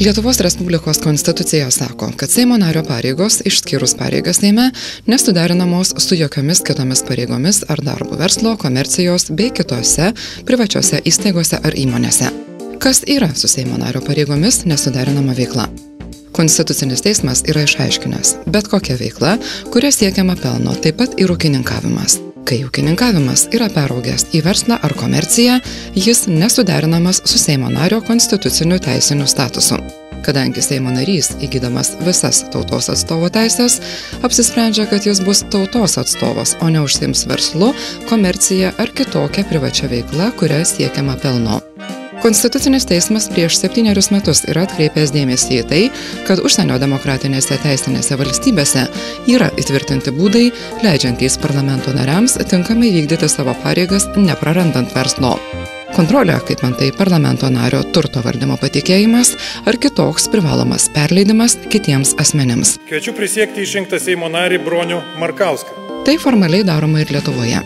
Lietuvos Respublikos konstitucija sako, kad Seimo nario pareigos, išskyrus pareigas Seime, nesuderinamos su jokiomis kitomis pareigomis ar darbu verslo, komercijos bei kitose privačiose įstaigose ar įmonėse. Kas yra su Seimo nario pareigomis nesuderinama veikla? Konstitucinis teismas yra išaiškinęs, bet kokia veikla, kuria siekiama pelno, taip pat ir ūkininkavimas. Kai ūkininkavimas yra peraugęs į verslą ar komerciją, jis nesuderinamas su Seimo nario konstituciniu teisiniu statusu. Kadangi Seimo narys, įgydamas visas tautos atstovo teisės, apsisprendžia, kad jis bus tautos atstovas, o ne užsims verslu, komercija ar kitokia privačia veikla, kuria siekiama pelno. Konstitucinis teismas prieš septynerius metus yra atkreipęs dėmesį į tai, kad užsienio demokratinėse teisinėse valstybėse yra įtvirtinti būdai, leidžiantys parlamento nariams tinkamai vykdyti savo pareigas, neprarandant verslo. Kontrolė, kaip antai parlamento nario turto valdymo patikėjimas ar kitoks privalomas perleidimas kitiems asmenėms. Kviečiu prisiekti išrinktą Seimo narį Bronių Markauską. Tai formaliai daroma ir Lietuvoje.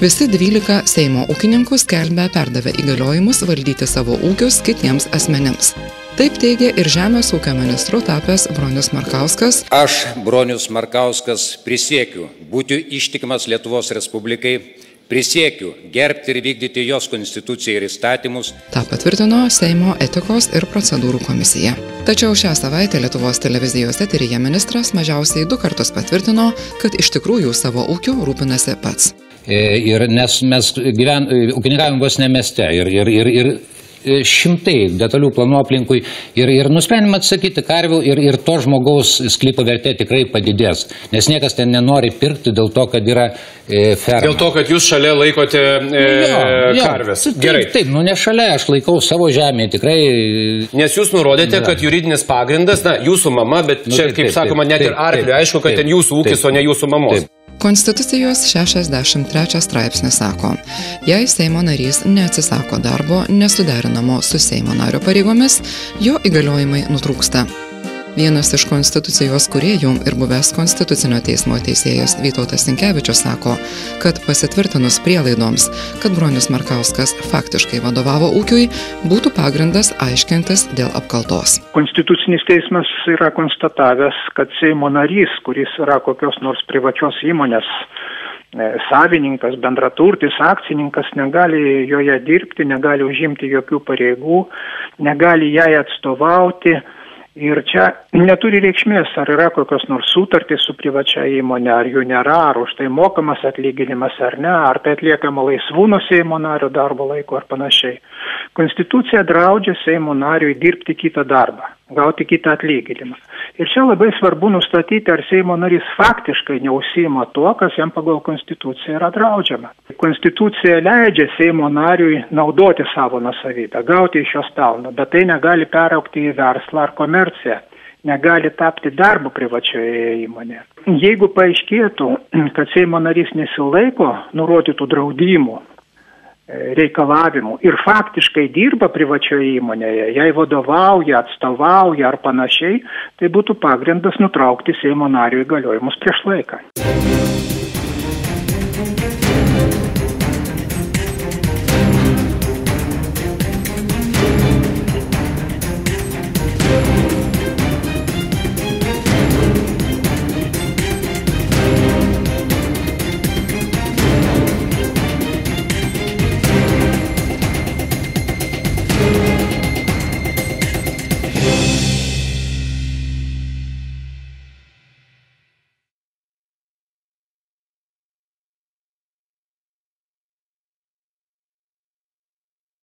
Visi 12 Seimo ūkininkų skelbia perdavę įgaliojimus valdyti savo ūkius kitiems asmenėms. Taip teigia ir Žemės ūkio ministru tapęs Bronius Markauskas. Aš, Bronius Markauskas, prisiekiu būti ištikimas Lietuvos Respublikai Prisiekiu gerbti ir vykdyti jos konstituciją ir įstatymus. Ta patvirtino Seimo etikos ir procedūrų komisija. Tačiau šią savaitę Lietuvos televizijos eteryje ministras mažiausiai du kartus patvirtino, kad iš tikrųjų savo ūkiu rūpinasi pats. E, ir nes mes gyven, ūkininkavim vos ne mieste ir, ir, ir, ir šimtai detalių planų aplinkui ir, ir nusprendėme atsakyti karvių ir, ir to žmogaus sklypo vertė tikrai padidės, nes niekas ten nenori pirkti dėl to, kad yra e, ferma. Dėl to, kad jūs šalia laikote e, jo, jo, karvės. Taip, Gerai. Taip, nu ne šalia, aš laikau savo žemėje tikrai. Nes jūs nurodėte, nėra. kad juridinis pagrindas, na, jūsų mama, bet nu, čia, taip, kaip taip, sakoma, net taip, ir arklį, aišku, kad taip, ten jūsų ūkis, taip, o ne jūsų mamos. Taip. Konstitucijos 63 straipsnis sako, jei Seimo narys neatsisako darbo nesuderinamo su Seimo nario pareigomis, jo įgaliojimai nutrūksta. Vienas iš konstitucijos kuriejų ir buvęs konstitucinio teismo teisėjas Vytautas Sinkevičius sako, kad pasitvirtinus prielaidoms, kad Bronius Markauskas faktiškai vadovavo ūkiui, būtų pagrindas aiškintis dėl apkaltos. Konstitucinis teismas yra konstatavęs, kad Seimo narys, kuris yra kokios nors privačios įmonės e, savininkas, bendraturtis, akcininkas negali joje dirbti, negali užimti jokių pareigų, negali jai atstovauti, Ir čia neturi reikšmės, ar yra kokios nors sutartys su privačia įmonė, ar jų nėra, ar už tai mokamas atlyginimas ar ne, ar tai atliekama laisvų nuo Seimo nario darbo laiko ar panašiai. Konstitucija draudžia Seimo nariui dirbti kitą darbą, gauti kitą atlyginimą. Ir čia labai svarbu nustatyti, ar Seimo narys faktiškai neusima tuo, kas jam pagal Konstituciją yra draudžiama. Konstitucija leidžia Seimo nariui naudoti savo nusavybę, gauti iš jos pelną, bet tai negali peraukti į verslą ar komerciją negali tapti darbu privačioje įmonėje. Jeigu paaiškėtų, kad Seimo narys nesilaiko nurodytų draudimų, reikalavimų ir faktiškai dirba privačioje įmonėje, jai vadovauja, atstovauja ar panašiai, tai būtų pagrindas nutraukti Seimo nario įgaliojimus prieš laiką.